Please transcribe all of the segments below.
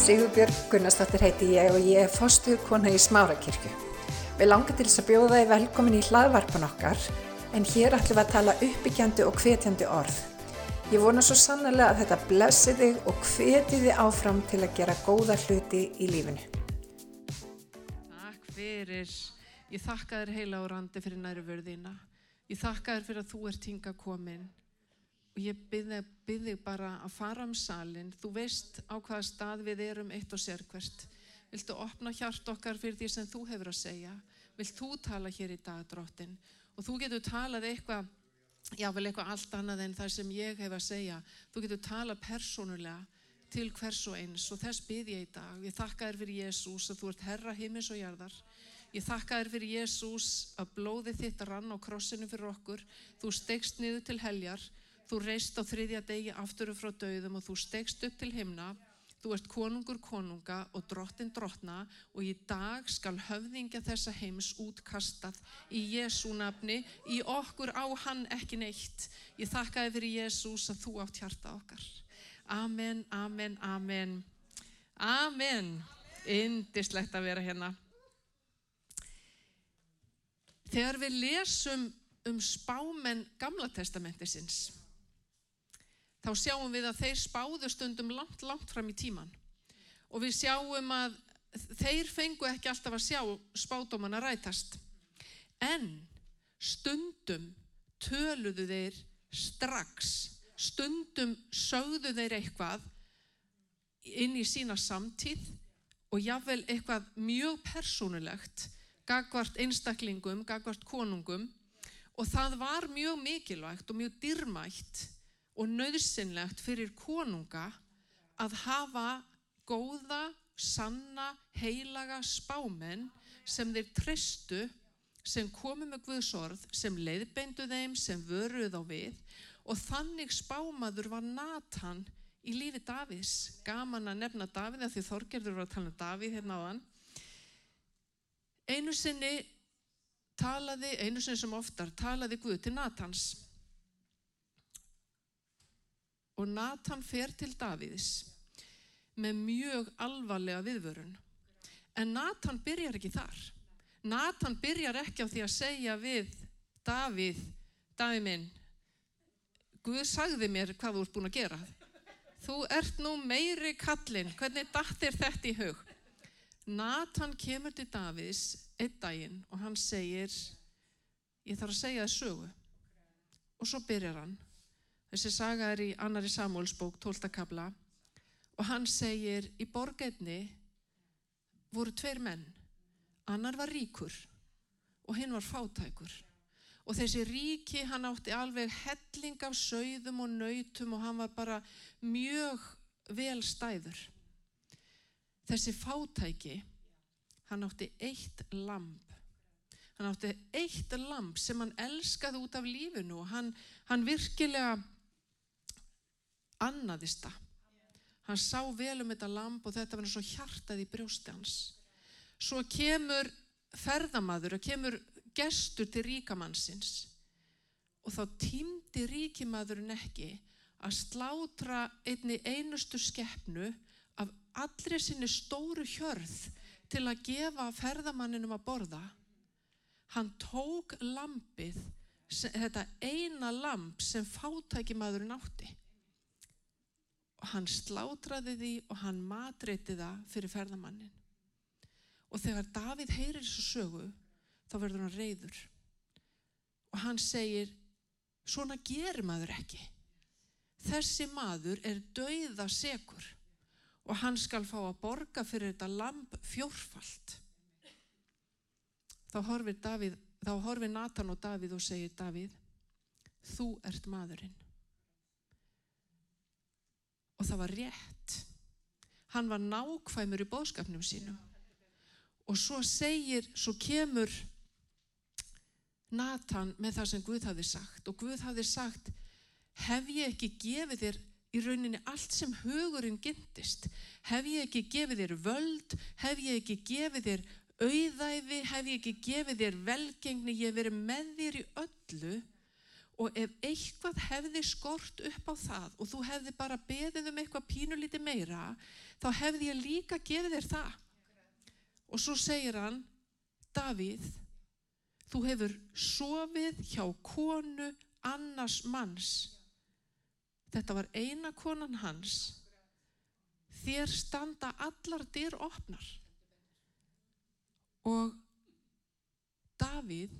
Sigurbjörg Gunnarsdóttir heiti ég og ég er fostuð kona í Smárakirkju. Við langar til þess að bjóða þið velkomin í hlaðvarpan okkar en hér ætlum við að tala uppbyggjandi og hvetjandi orð. Ég vona svo sannlega að þetta blessi þig og hveti þig áfram til að gera góða hluti í lífinu. Takk fyrir. Ég þakka þér heila á randi fyrir næru vörðina. Ég þakka þér fyrir að þú ert hinga komin ég byrði, byrði bara að fara um salin. Þú veist á hvaða stað við erum eitt og sérkvert. Viltu opna hjart okkar fyrir því sem þú hefur að segja? Vilt þú tala hér í dag, drottin? Og þú getur talað eitthvað, jável eitthvað allt annað en það sem ég hef að segja. Þú getur talað persónulega til hvers og eins og þess byrði ég í dag. Ég þakka þér fyrir Jésús að þú ert herra heimis og jarðar. Ég þakka þér fyrir Jésús að blóði þitt rann á krossinu fyrir okkur. Þú stegst niður til heljar Þú reist á þriðja degi aftur frá döðum og þú stegst upp til himna. Þú ert konungur konunga og drottin drottna og í dag skal höfðingja þessa heims útkastað í Jésu nafni. Í okkur á hann ekki neitt. Ég þakkaði fyrir Jésús að þú átt hjarta okkar. Amen, amen, amen. Amen. Indislegt að vera hérna. Þegar við lesum um spámen Gamla testamentisins þá sjáum við að þeir spáðu stundum langt, langt fram í tíman og við sjáum að þeir fengu ekki alltaf að sjá spádóman að rætast. En stundum töluðu þeir strax. Stundum sögðu þeir eitthvað inn í sína samtíð og jáfnvel eitthvað mjög persónulegt gagvart einstaklingum, gagvart konungum. Og það var mjög mikilvægt og mjög dyrmætt og nöðsynlegt fyrir konunga að hafa góða, sanna, heilaga spámenn sem þeir tristu, sem komu með Guðsorð, sem leiðbeindu þeim, sem vöruð á við og þannig spámaður var Nathan í lífi Davís. Gaman að nefna Davíð að því Þorgerður var að tala um Davíð hérna á hann. Einu sinni talaði, einu sinni sem oftar, talaði Guð til Nathans og Nathan fer til Davíðs með mjög alvarlega viðvörun. En Nathan byrjar ekki þar. Nathan byrjar ekki á því að segja við Davíð, Davíð minn, Guð sagði mér hvað þú ert búin að gera. Þú ert nú meiri kallinn, hvernig dattir þetta í hug? Nathan kemur til Davíðs einn daginn og hann segir, ég þarf að segja það sögu. Og svo byrjar hann Þessi saga er í annari Samúlsbók, 12. kabla og hann segir í borgetni voru tveir menn. Annar var ríkur og hinn var fátækur. Og þessi ríki hann átti alveg helling af sögðum og nautum og hann var bara mjög vel stæður. Þessi fátæki, hann átti eitt lamp. Hann átti eitt lamp sem hann elskaði út af lífinu og hann, hann virkilega annaðist það. Hann sá vel um þetta lamp og þetta var eins og hjartað í brjósti hans. Svo kemur ferðamaður og kemur gestur til ríkamannsins og þá týmdi ríkimaðurinn ekki að slátra einni einustu skeppnu af allri sinni stóru hjörð til að gefa ferðamanninum að borða. Hann tók lampið, þetta eina lamp sem fátækimaðurinn átti og hann slátraði því og hann matreyti það fyrir ferðamannin. Og þegar Davíð heyrir þessu sögu, þá verður hann reyður. Og hann segir, svona gerir maður ekki. Þessi maður er dauða segur og hann skal fá að borga fyrir þetta lamp fjórfalt. Þá horfir, Davíð, þá horfir Nathan og Davíð og segir, Davíð, þú ert maðurinn og það var rétt. Hann var nákvæmur í bóðskapnum sínum. Og svo segir, svo kemur Nathan með það sem Guð hafi sagt. Og Guð hafi sagt hef ég ekki gefið þér í rauninni allt sem hugurinn gindist? Hef ég ekki gefið þér völd? Hef ég ekki gefið þér auðæfi, hef ég ekki gefið þér velgengni, ég hef verið með þér í öllu og ef eitthvað hefði skort upp á það og þú hefði bara beðið um eitthvað pínulíti meira þá hefði ég líka gefið þér það. Og svo segir hann, Davíð, þú hefur sofið hjá konu annars manns. Þetta var eina konan hans. Þér standa allar dyr opnar. Og Davíð,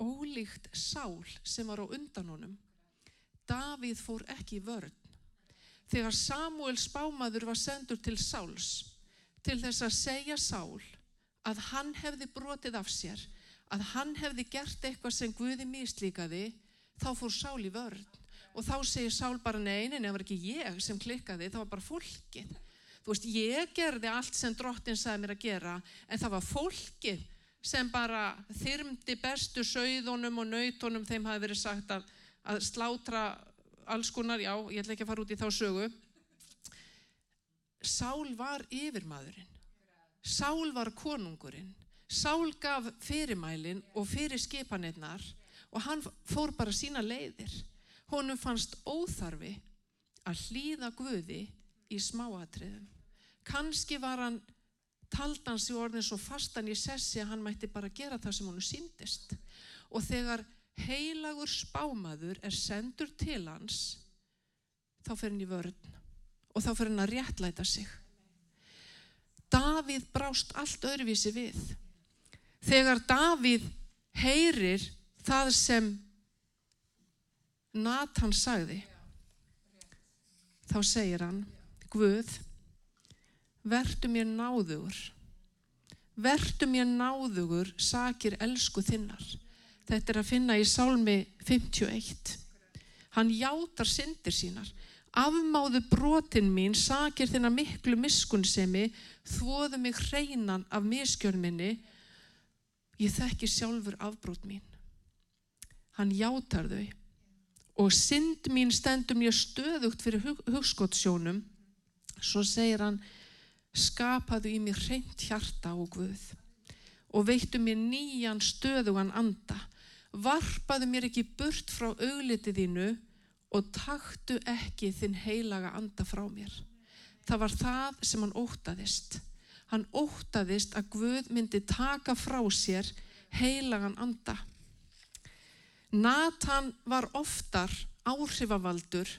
ólíkt sál sem var á undan honum, Davíð fór ekki vörn. Þegar Samuel spámaður var sendur til Sáls til þess að segja Sál að hann hefði brotið af sér, að hann hefði gert eitthvað sem Guði mislíkaði, þá fór Sál í vörn. Og þá segir Sál bara neinin, það var ekki ég sem klikkaði, það var bara fólkið. Þú veist, ég gerði allt sem drottin sagði mér að gera, en það var fólkið sem bara þyrmdi bestu sögðunum og nautunum þeim hafi verið sagt að að slátra alls konar, já, ég ætla ekki að fara út í þá sögu. Sál var yfirmaðurinn. Sál var konungurinn. Sál gaf fyrirmælinn og fyrir skipanirnar og hann fór bara sína leiðir. Honum fannst óþarfi að hlýða Guði í smáatriðum. Kanski var hann taldans í orðin svo fastan í sessi að hann mætti bara gera það sem honum síndist. Og þegar heilagur spámaður er sendur til hans þá fer hann í vörn og þá fer hann að réttlæta sig Davíð brást allt öðruvísi við þegar Davíð heyrir það sem Nathan sagði þá segir hann Guð verdu mér náðugur verdu mér náðugur sakir elsku þinnar Þetta er að finna í Sálmi 51. Hann játar syndir sínar. Afmáðu brotin mín, sakir þinnar miklu miskunnsemi, þvoðu mig hreinan af miskjörminni. Ég þekki sjálfur afbrót mín. Hann játar þau og synd mín stendur mér stöðugt fyrir hug, hugskottsjónum. Svo segir hann, skapaðu í mig hreint hjarta og guð og veittu mér nýjan stöðugan anda varpaðu mér ekki burt frá augliti þínu og taktu ekki þinn heilaga anda frá mér. Það var það sem hann ótaðist. Hann ótaðist að Guð myndi taka frá sér heilagan anda. Nathan var oftar áhrifavaldur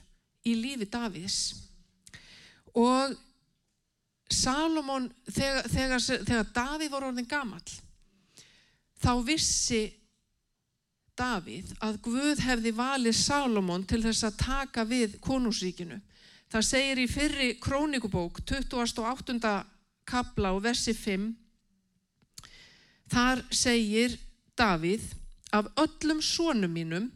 í lífi Davids og Salomón, þegar, þegar, þegar Davíð voru orðin gammal, þá vissi Davíð að Guð hefði valið Salomón til þess að taka við konungsríkinu. Það segir í fyrri krónikubók 28. kabla og versi 5 þar segir Davíð af öllum sónum mínum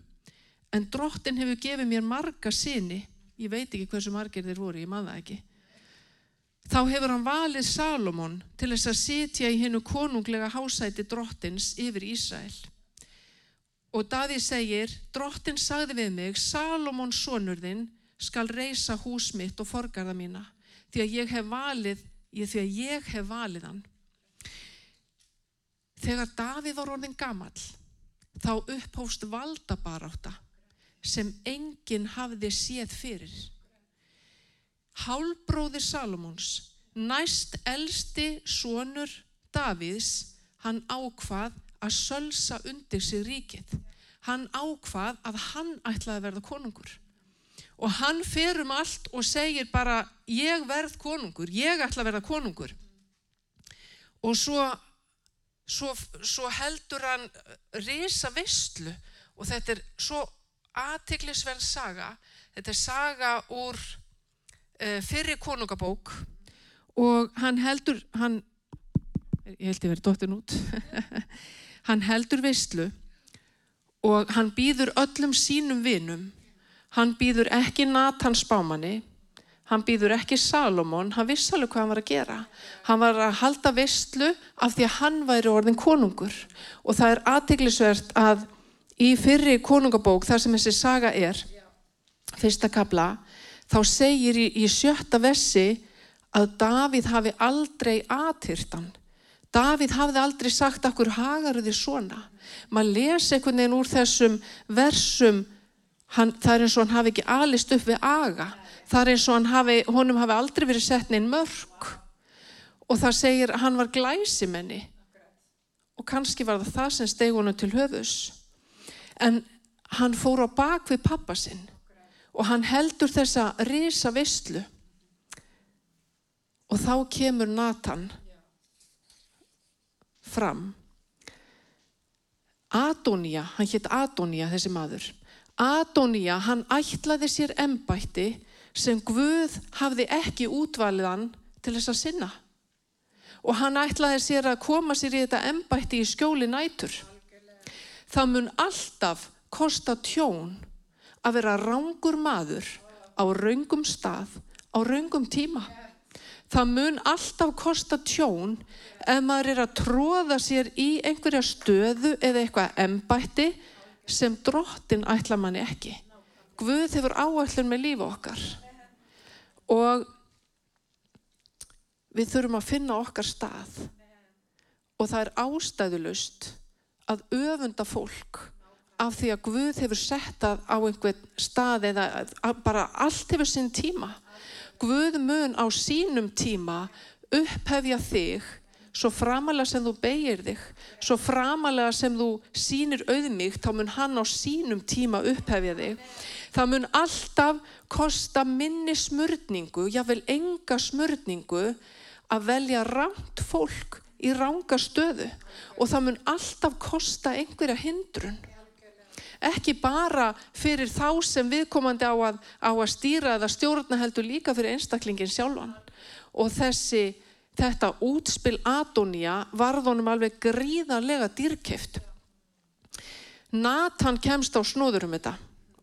en drottin hefur gefið mér marga sinni ég veit ekki hversu margir þeir voru, ég maður það ekki þá hefur hann valið Salomón til þess að sitja í hennu konunglega hásæti drottins yfir Ísrael Og Daði segir, drottin sagði við mig, Salomón sonurðinn skal reysa hús mitt og forgarða mína, því að ég hef valið, því að ég hef valið hann. Þegar Daði var orðin gamall, þá upphófst valdabaráta sem enginn hafði séð fyrir. Hálbróðir Salomóns, næst elsti sonur Davíðs, hann ákvað að sölsa undir sig ríkið. Hann ákvað að hann ætlaði að verða konungur. Og hann fer um allt og segir bara ég verð konungur, ég ætla að verða konungur. Og svo, svo, svo heldur hann risa visslu og þetta er svo aðtiklisverð saga. Þetta er saga úr uh, fyrri konungabók og hann heldur, hann, ég held ég verið dóttin út, Hann heldur veistlu og hann býður öllum sínum vinum. Hann býður ekki Nathan spámanni, hann býður ekki Salomón, hann vissi alveg hvað hann var að gera. Hann var að halda veistlu af því að hann væri orðin konungur og það er aðteglisvert að í fyrri konungabók þar sem þessi saga er, fyrsta kabla, þá segir í, í sjötta vessi að Davíð hafi aldrei aðtýrtan Davíð hafði aldrei sagt okkur hagaru því svona. Maður lesi einhvern veginn úr þessum versum, hann, það er eins og hann hafi ekki alist upp við aga. Það er eins og hann hafi, honum hafi aldrei verið sett neinn mörg og það segir að hann var glæsimenni og kannski var það það sem steg honum til höfus. En hann fór á bak við pappa sinn og hann heldur þessa risa visslu og þá kemur Nathan fram. Adónia, hann hétt Adónia þessi maður. Adónia, hann ætlaði sér embætti sem Guð hafði ekki útvaliðan til þess að sinna. Og hann ætlaði sér að koma sér í þetta embætti í skjóli nætur. Það mun alltaf kosta tjón að vera rángur maður á raungum stað, á raungum tíma. Það mun alltaf kosta tjón ef maður er að tróða sér í einhverja stöðu eða eitthvað embætti sem drottin ætla manni ekki. Guð hefur áallur með lífa okkar og við þurfum að finna okkar stað og það er ástæðulust að öfunda fólk af því að Guð hefur settað á einhvern stað eða bara allt hefur sinn tíma. Guð mun á sínum tíma upphefja þig svo framalega sem þú beigir þig, svo framalega sem þú sínir auðmíkt, þá mun hann á sínum tíma upphefja þig. Það mun alltaf kosta minni smörningu, jável enga smörningu að velja ránt fólk í ránga stöðu og það mun alltaf kosta einhverja hindrun ekki bara fyrir þá sem viðkomandi á að, á að stýra eða stjórna heldur líka fyrir einstaklingin sjálfan. Og þessi, þetta útspil Adonija varðunum alveg gríðarlega dýrkeft Nathan kemst á snóður um þetta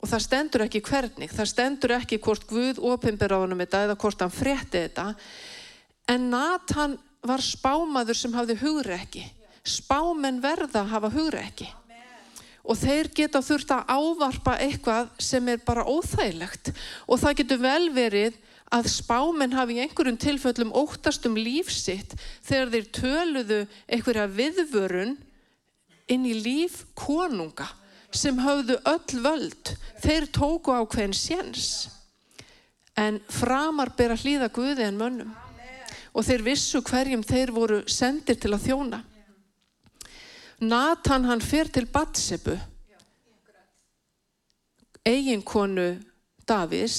og það stendur ekki hvernig, það stendur ekki hvort Guð ofinber á hann um þetta eða hvort hann frétti þetta. En Nathan var spámaður sem hafði hugreiki spámen verða hafa hugreiki og þeir geta þurft að ávarpa eitthvað sem er bara óþægilegt. Og það getur vel verið að spámen hafi í einhverjum tilfellum óttast um lífsitt þegar þeir töluðu einhverja viðvörun inn í líf konunga sem hafðu öll völd. Þeir tóku á hvern séns. En framar ber að hlýða Guði en mönnum. Og þeir vissu hverjum þeir voru sendir til að þjóna Nathan hann fyrir til Batsebu eiginkonu Davís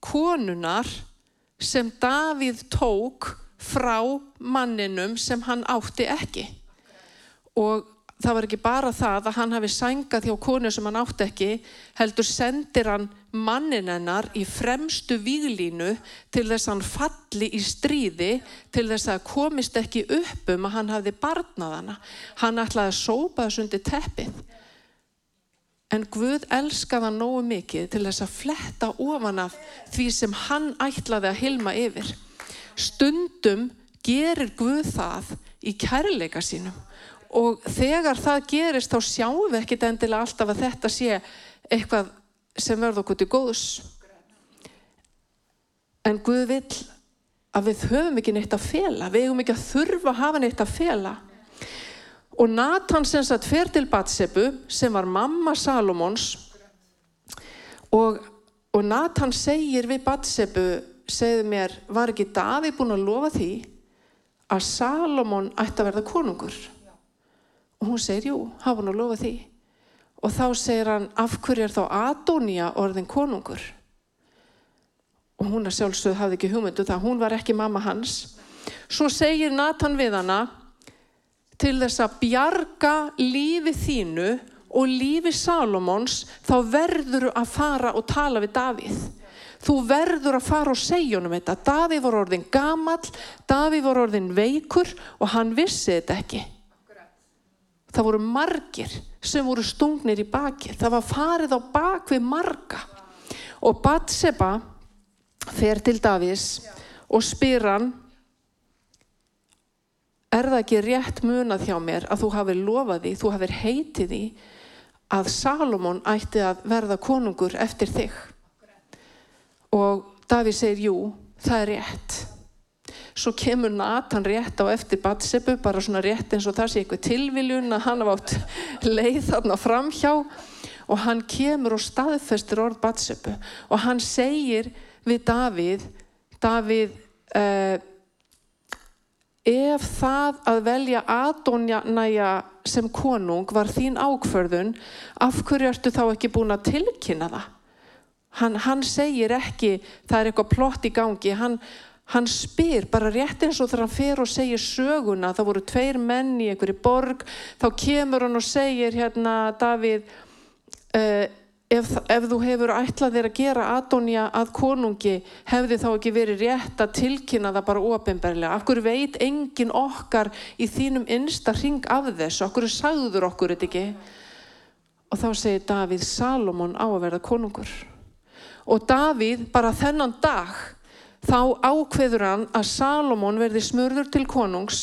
konunar sem Davíð tók frá manninum sem hann átti ekki. Og það var ekki bara það að hann hafi sængað hjá konu sem hann átti ekki heldur sendir hann mannin hennar í fremstu výglínu til þess að hann falli í stríði til þess að komist ekki upp um að hann hafði barnað hana. Hann ætlaði að sópa þessu undir teppið. En Guð elskaða nógu mikið til þess að fletta ofan af því sem hann ætlaði að hilma yfir. Stundum gerir Guð það í kærleika sínum og þegar það gerist þá sjáum við ekkit endilega alltaf að þetta sé eitthvað sem verður okkur til góðs. En Guð vil að við höfum ekki neitt að fela. Við höfum ekki að þurfa að hafa neitt að fela. Og Nathan sem satt fer til Batsebu sem var mamma Salomons og, og Nathan segir við Batsebu segði mér, var ekki Daví búin að lofa því að Salomon ætti að verða konungur og hún segir, jú, hafa hann að lofa því. Og þá segir hann, af hverju er þá Adónia orðin konungur? Og hún að sjálfsögð hafði ekki hugmyndu það, hún var ekki mamma hans. Svo segir Nathan við hana til þess að bjarga lífi þínu og lífi Salomons þá verður að fara og tala við Davíð. Þú verður að fara og segja honum þetta. Davíð var orðin gamall Davíð var orðin veikur og hann vissi þetta ekki það voru margir sem voru stungnir í baki það var farið á bak við marga. Og Batseba fer til Davís og spyr hann er það ekki rétt munað hjá mér að þú hafið lofað því, þú hafið heitið því að Salomón ætti að verða konungur eftir þig? Og Davís segir jú, það er rétt svo kemur Nathan rétt á eftir Batsebu, bara svona rétt eins og það sé eitthvað tilviljun að hann hafa átt leið þarna framhjá. Og hann kemur og staðfestir orð Batsöpu og hann segir við Davíð, Davíð, uh, ef það að velja Adonja sem konung var þín ákförðun, af hverju ertu þá ekki búin að tilkynna það? Hann, hann segir ekki, það er eitthvað plott í gangi, hann, hann spyr bara rétt eins og þegar hann fer og segir söguna, það voru tveir menn í einhverju borg, þá kemur hann og segir hérna Davíð, uh, ef, ef þú hefur ætlað þér að gera Adonja að konungi hefði þá ekki verið rétt að tilkynna það bara ofinberlega. Akkur veit engin okkar í þínum innsta ring af þessu, okkur sagður okkur þetta ekki. Og þá segir Davíð Salomon á að verða konungur. Og Davíð bara þennan dag þá ákveður hann að Salomon verði smörður til konungs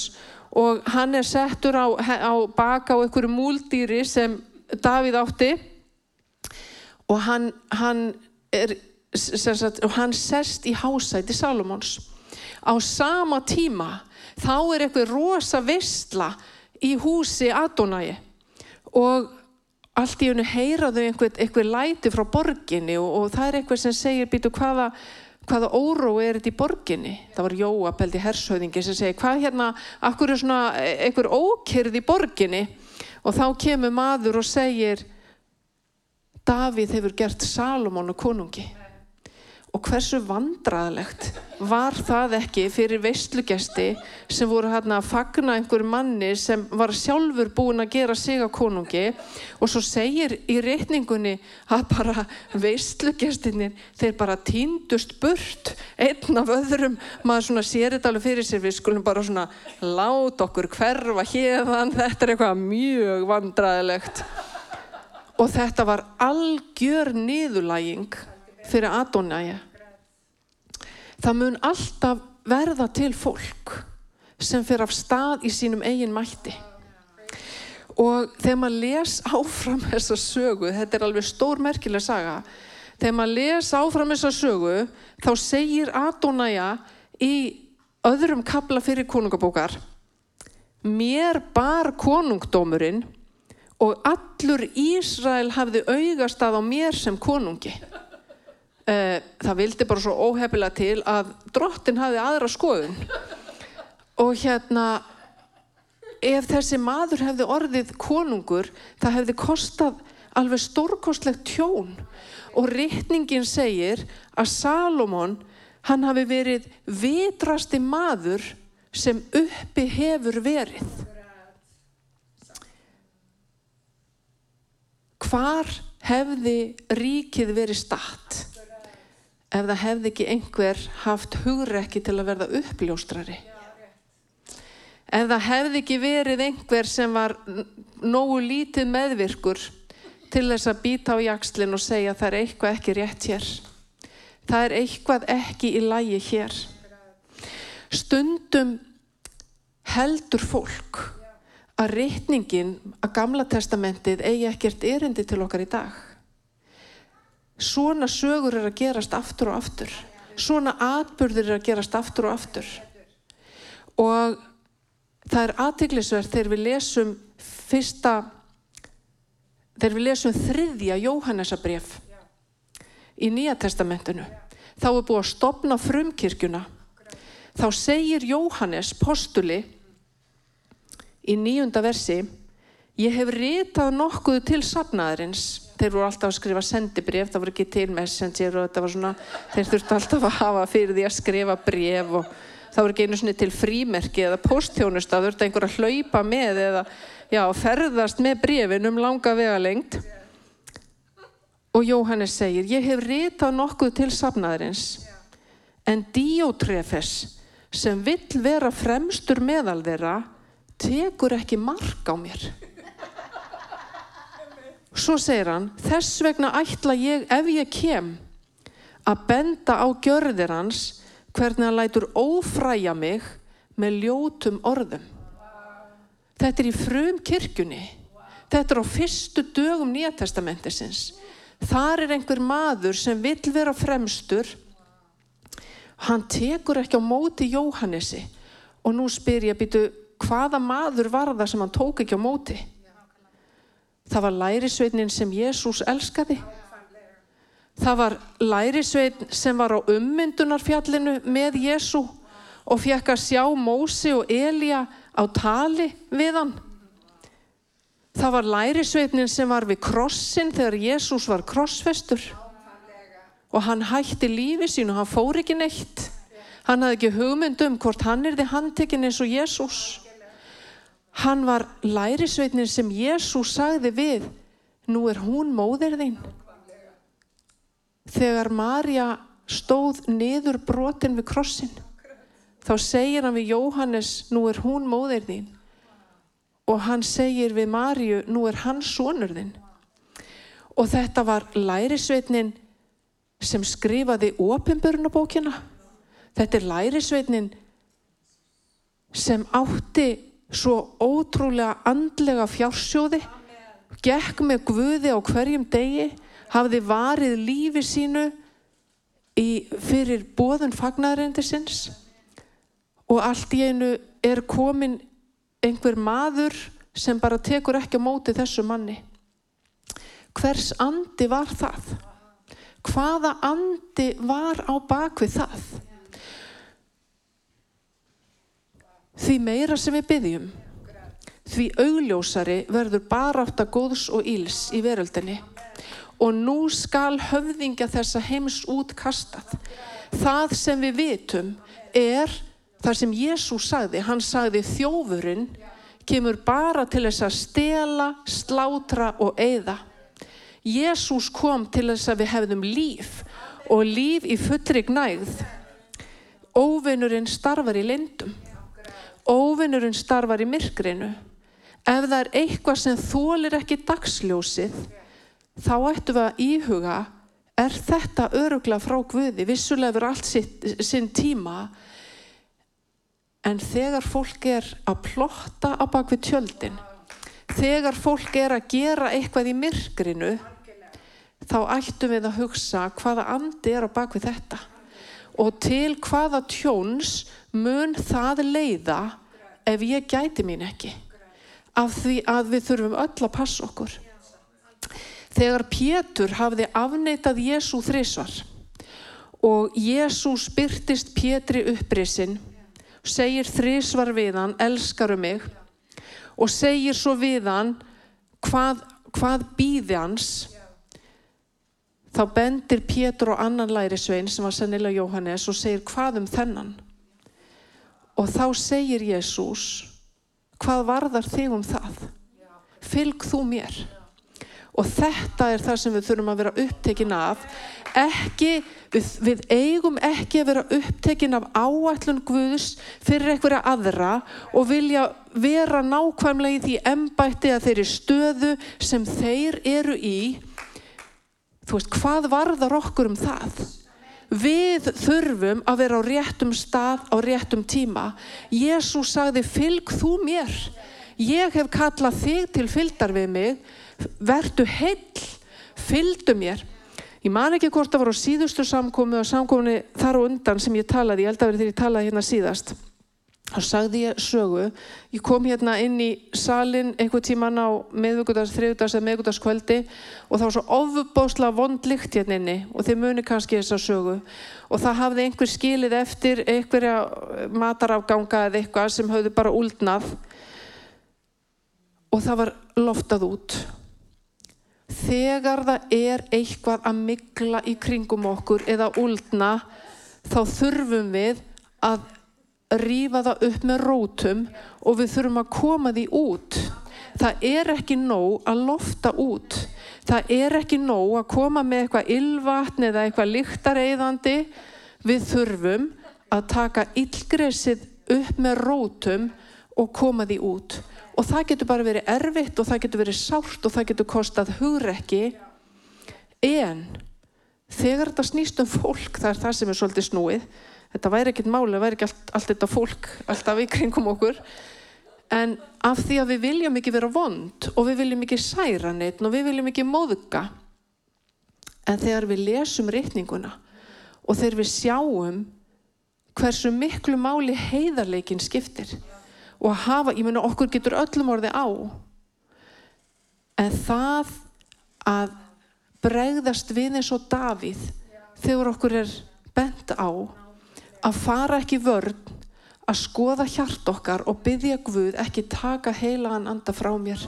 og hann er settur á, á baka á einhverju múldýri sem Davíð átti og hann, hann, er, sagt, hann sest í hásæti Salomons. Á sama tíma þá er eitthvað rosa vistla í húsi Adonai og allt í hennu heyraðu einhver, einhver læti frá borginni og, og það er eitthvað sem segir býtu hvaða, hvaða óró er þetta í borginni. Það var Jóapeldi Hershauðingi sem segir hvað hérna, akkur er svona einhver ókyrð í borginni og þá kemur maður og segir Davíð hefur gert Salomón og konungi og hversu vandraðlegt var það ekki fyrir veistlugesti sem voru hérna að fagna einhver manni sem var sjálfur búin að gera sig á konungi? Og svo segir í reyningunni að bara veistlugestinir þeir bara týndust burt einn af öðrum. Maður svona sér þetta alveg fyrir sér við skulum bara svona lát okkur hverfa hérðan þetta er eitthvað mjög vandraðilegt og þetta var algjör niðurlæging fyrir Adonai það mun alltaf verða til fólk sem fyrir af stað í sínum eigin mætti og þegar maður les áfram þessa sögu, þetta er alveg stór merkileg saga, þegar maður les áfram þessa sögu þá segir Adonai í öðrum kabla fyrir konungabókar mér bar konungdómurinn og allur Ísrael hafði augast að á mér sem konungi. Eh, það vildi bara svo óhefilega til að drottin hafði aðra skoðun. Og hérna, ef þessi maður hefði orðið konungur, það hefði kostað alveg stórkostlegt tjón. Og rittningin segir að Salomón, hann hafi verið vitrasti maður sem uppi hefur verið. hvar hefði ríkið verið statt ef það hefði ekki einhver haft hugrekki til að verða uppljóstrari. Ef það hefði ekki verið einhver sem var nógu lítið meðvirkur til þess að býta á jakslinn og segja það er eitthvað ekki rétt hér. Það er eitthvað ekki í lægi hér. Stundum heldur fólk að reytningin að gamla testamentið eigi ekkert erindi til okkar í dag. Svona sögur er að gerast aftur og aftur. Svona atbyrðir er að gerast aftur og aftur. Og það er aðteglisverð þegar við lesum fyrsta, þegar við lesum þriðja Jóhannesabref í Nýja testamentinu. Þá er búið að stopna frumkirkjuna. Þá segir Jóhannes postuli í nýjunda versi ég hef ritað nokkuð til safnaðarins þeir voru alltaf að skrifa sendibref það voru ekki til messenger og þetta var svona þeir þurftu alltaf að hafa fyrir því að skrifa bref og það voru ekki einu svona til frímerki eða posttjónust það þurftu einhver að hlaupa með eða já, ferðast með brefin um langa vega lengt og Jóhannes segir ég hef ritað nokkuð til safnaðarins en Díótrefes sem vill vera fremstur meðal þeirra tekur ekki mark á mér. Svo segir hann, þess vegna ætla ég ef ég kem að benda á gjörðir hans hvernig hann lætur ófræja mig með ljótum orðum. Þetta er í frum kirkjunni. Þetta er á fyrstu dögum nýjatestamentisins. Þar er einhver maður sem vill vera fremstur. Hann tekur ekki á móti Jóhannesi og nú spyr ég að býtu hvaða maður var það sem hann tók ekki á móti Það var lærisveitnin sem Jésús elskaði. Það var lærisveitn sem var á ummyndunarfjallinu með Jésú og fekk að sjá Mósi og Elja á tali við hann. Það var lærisveitnin sem var við krossin þegar Jésús var krossfestur og hann hætti lífi sín og hann fór ekki neitt. Hann hafði ekki hugmynd um hvort hann er þið handtekinn eins og Jésús. Hann var lærisveitnin sem Jésús sagði við, nú er hún móðir þín. Þegar Marja stóð niður brotin við krossin, þá segir hann við Jóhannes, nú er hún móðir þín. Og hann segir við Marju, nú er hann sonur þín. Og þetta var lærisveitnin sem skrifaði ofinbörnabókina. Þetta er lærisveitnin sem átti svo ótrúlega andlega fjársjóði, gekk með guði á hverjum degi, hafði varið lífi sínu í, fyrir bóðun fagnarendisins og allt í einu er komin einhver maður sem bara tekur ekki á móti þessu manni. Hvers andi var það? hvaða andi var á bakvið það? Því meira sem við byggjum, því augljósari verður barátt að góðs og íls í veröldinni og nú skal höfðingja þessa heims útkastað. Það sem við vitum er það sem Jésús sagði, hann sagði þjófurinn kemur bara til þess að stela, slátra og eigða. Jésús kom til þess að við hefðum líf og líf í fullri gnægð. Óvinnurinn starfar í lindum. Óvinnurinn starfar í myrkrinu. Ef það er eitthvað sem þólir ekki dagsljósið, þá ættum við að íhuga, er þetta örugla frá Guði? Vissulega verður allt sitt, sinn tíma, en þegar fólk er að plotta á bakvið tjöldin, þegar fólk er að gera eitthvað í myrkrinu, þá ættum við að hugsa hvaða andi er á bakvið þetta og til hvaða tjóns mun það leiða ef ég gæti mín ekki? Af því að við þurfum öll að passa okkur. Þegar Pétur hafði afneitað Jésu þrísvar og Jésu spyrtist Pétri upprisinn segir þrísvar við hann elskaru mig og segir svo við hann hvað, hvað býði hans þá bendir Pétur og annan lærisvein sem var sennilega Jóhannes og segir hvað um þennan? Og þá segir Jésús hvað varðar þig um það? Fylg þú mér. Og þetta er það sem við þurfum að vera upptekin af. Ekki, við, við eigum ekki að vera upptekin af áætlun Guðs fyrir einhverja aðra og vilja vera nákvæmlega í því embætti að þeirri stöðu sem þeir eru í þú veist, hvað varðar okkur um það? Við þurfum að vera á réttum stað á réttum tíma. Jésús sagði, fylg þú mér. Ég hef kallað þig til fylgdar við mig. Vertu heill, fylgdu mér. Ég man ekki hvort það var á síðustu samkomi og samkominni þar og undan sem ég talaði, ég held að verði þegar ég talaði hérna síðast þá sagði ég sögu. Ég kom hérna inn í salin einhver tíman á meðvöggudags, þriðudags eða meðvögudagskvöldi og það var svo ofubósla vondlikt hérna inni og þið muni kannski þessa sögu. Og það hafði einhver skilið eftir einhverja matarafganga eða eitthvað sem hafði bara úldnað. Og það var loftað út. Þegar það er eitthvað að mikla í kringum okkur eða úldna þá þurfum við að rýfa það upp með rótum og við þurfum að koma því út. Það er ekki nóg að lofta út. Það er ekki nóg að koma með eitthvað ylvatn eða eitthvað líktareiðandi. Við þurfum að taka yllgresið upp með rótum og koma því út. Og það getur bara verið erfitt og það getur verið sárt og það getur kostað hugrekki. En þegar þetta snýst um fólk, það er það sem er svolítið snúið, þetta væri ekkert máli, það væri ekki allt, allt þetta fólk alltaf í kringum okkur. En af því að við viljum ekki vera vond og við viljum ekki særa neitt og við viljum ekki móðuga en þegar við lesum rítninguna og þegar við sjáum hversu miklu máli heiðarleikin skiptir og að hafa, ég menna okkur getur öllum orði á En það að bregðast við eins og Davíð þegar okkur er bent á að fara ekki vörn að skoða hjart okkar og byggja Guð ekki taka heilagan anda frá mér.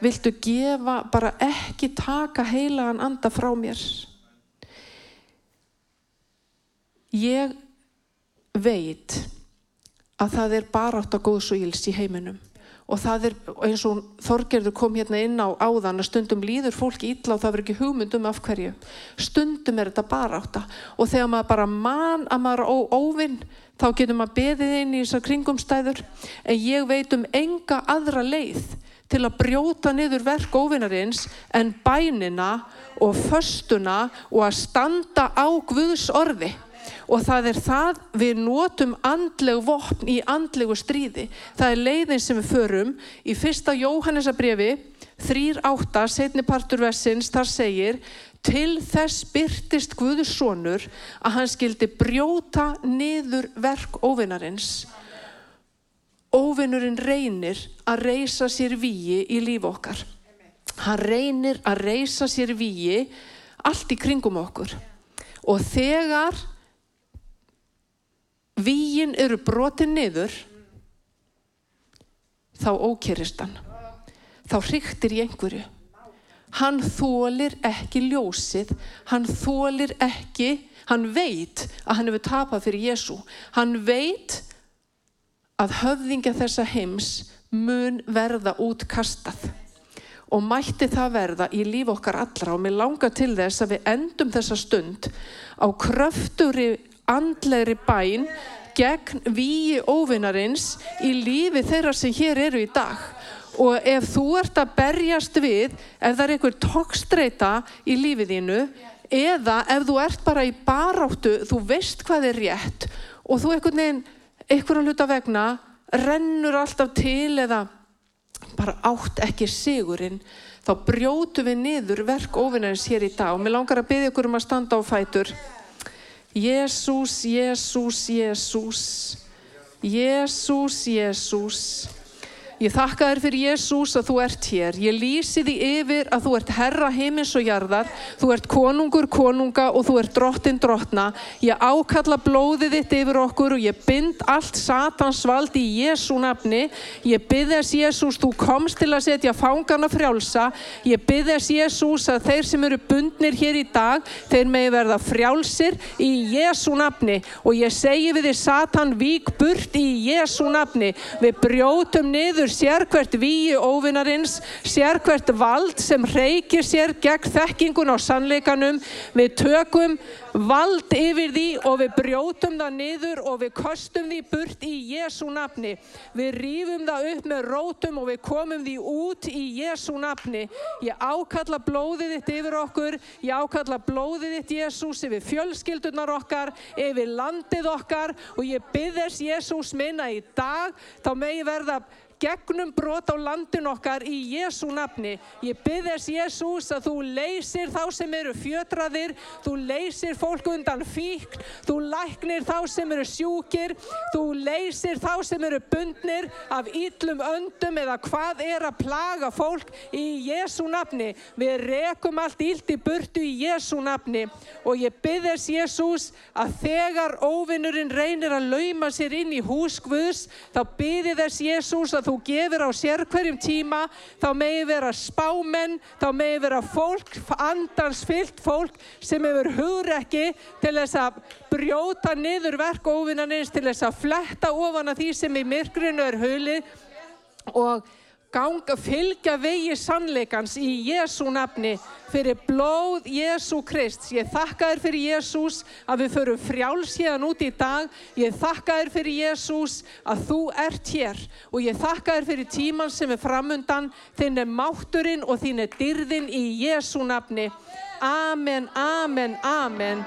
Viltu gefa bara ekki taka heilagan anda frá mér? Ég veit að það er barátt að góðs og íls í heiminum og það er eins og Þorgerður kom hérna inn á áðan að stundum líður fólki illa og það verður ekki hugmyndum af hverju. Stundum er þetta barátta. Og þegar maður bara mann að maður er óvinn þá getur maður beðið inn í þessar kringumstæður. En ég veit um enga aðra leið til að brjóta niður verk óvinnarins en bænina og föstuna og að standa á Guðs orði og það er það við notum andlegu vopn í andlegu stríði. Það er leiðin sem við förum í fyrsta Jóhannesabriði 3.8. setni partur versins þar segir til þess byrtist Guður sonur að hann skildi brjóta niður verk óvinnarins. Óvinnurinn reynir að reysa sér víi í líf okkar. Hann reynir að reysa sér víi allt í kringum okkur. Og þegar víin eru brotin niður þá ókerist hann. Þá hryktir í einhverju. Hann þólir ekki ljósið hann þólir ekki hann veit að hann hefur tapað fyrir Jésu hann veit að höfðingja þessa heims mun verða útkastað. Og mætti það verða í líf okkar allra og mér langar til þess að við endum þessa stund á kröfturi andlegri bæn gegn víi óvinnarins í lífi þeirra sem hér eru í dag. Og ef þú ert að berjast við ef það er einhver tókstreita í lífið þínu eða ef þú ert bara í baráttu þú veist hvað er rétt og þú einhvern veginn, einhverja hluta vegna rennur alltaf til eða bara átt ekki sigurinn þá brjótu við niður verk ofinnarins hér í dag. Og mér langar að byggja ykkur um að standa á fætur Jésús, Jésús, Jésús, Jésús, Jésús. Ég þakka þér fyrir Jésús að þú ert hér. Ég lýsi því yfir að þú ert herra heimins og jarðar. Þú ert konungur konunga og þú ert drottin drottna. Ég ákalla blóðið þitt yfir okkur og ég bind allt satans vald í Jésú nafni. Ég byrð þess Jésús, þú komst til að setja fangana frjálsa. Ég byrð þess Jésús að þeir sem eru bundnir hér í dag, þeir megi verða frjálsir í Jésú nafni. Og ég segi við því Satan, vík burt í Jésú nafni. Við brjótum niður sérkvært víi óvinnarins, sérkvært vald sem reykir sér gegn þekkingun á sannleikanum. Við tökum vald yfir því og við brjótum það niður og við kostum því burt í Jésu nafni. Við rýfum það upp með rótum og við komum því út í Jésu nafni. Ég ákalla blóðið þitt yfir okkur, ég ákalla blóðið þitt Jésús yfir fjölskyldunar okkar, yfir landið okkar og ég byggðess Jésús minna í dag, þá megi verða gegnum brot á landin okkar í Jésu nafni. Ég byrðess Jésús að þú leysir þá sem eru fjötraðir, þú leysir fólk undan fík, þú læknir þá sem eru sjúkir, þú leysir þá sem eru bundnir af yllum öndum eða hvað er að plaga fólk í Jésu nafni. Við rekum allt yllt í burtu í Jésu nafni og ég byrðess Jésús að þegar óvinnurinn reynir að lauma sér inn í hús Guðs, þá byrði þess Jésús að þú gefur á sér hverjum tíma, þá megi vera spámenn, þá megi vera fólk, andansfyllt fólk sem hefur hugrekki til þess að brjóta niður verk ofinnanins, til þess að fletta ofan að því sem í myrkrinu er hulið. Og ganga, fylgja vegi sannleikans í Jésu nafni fyrir blóð Jésu Krist. Ég þakka þér fyrir Jésús að við förum frjáls hérna út í dag. Ég þakka þér fyrir Jésús að þú ert hér og ég þakka þér fyrir tíman sem er framundan. Þinn er mátturinn og þín er dyrðin í Jésu nafni. Amen, amen, amen.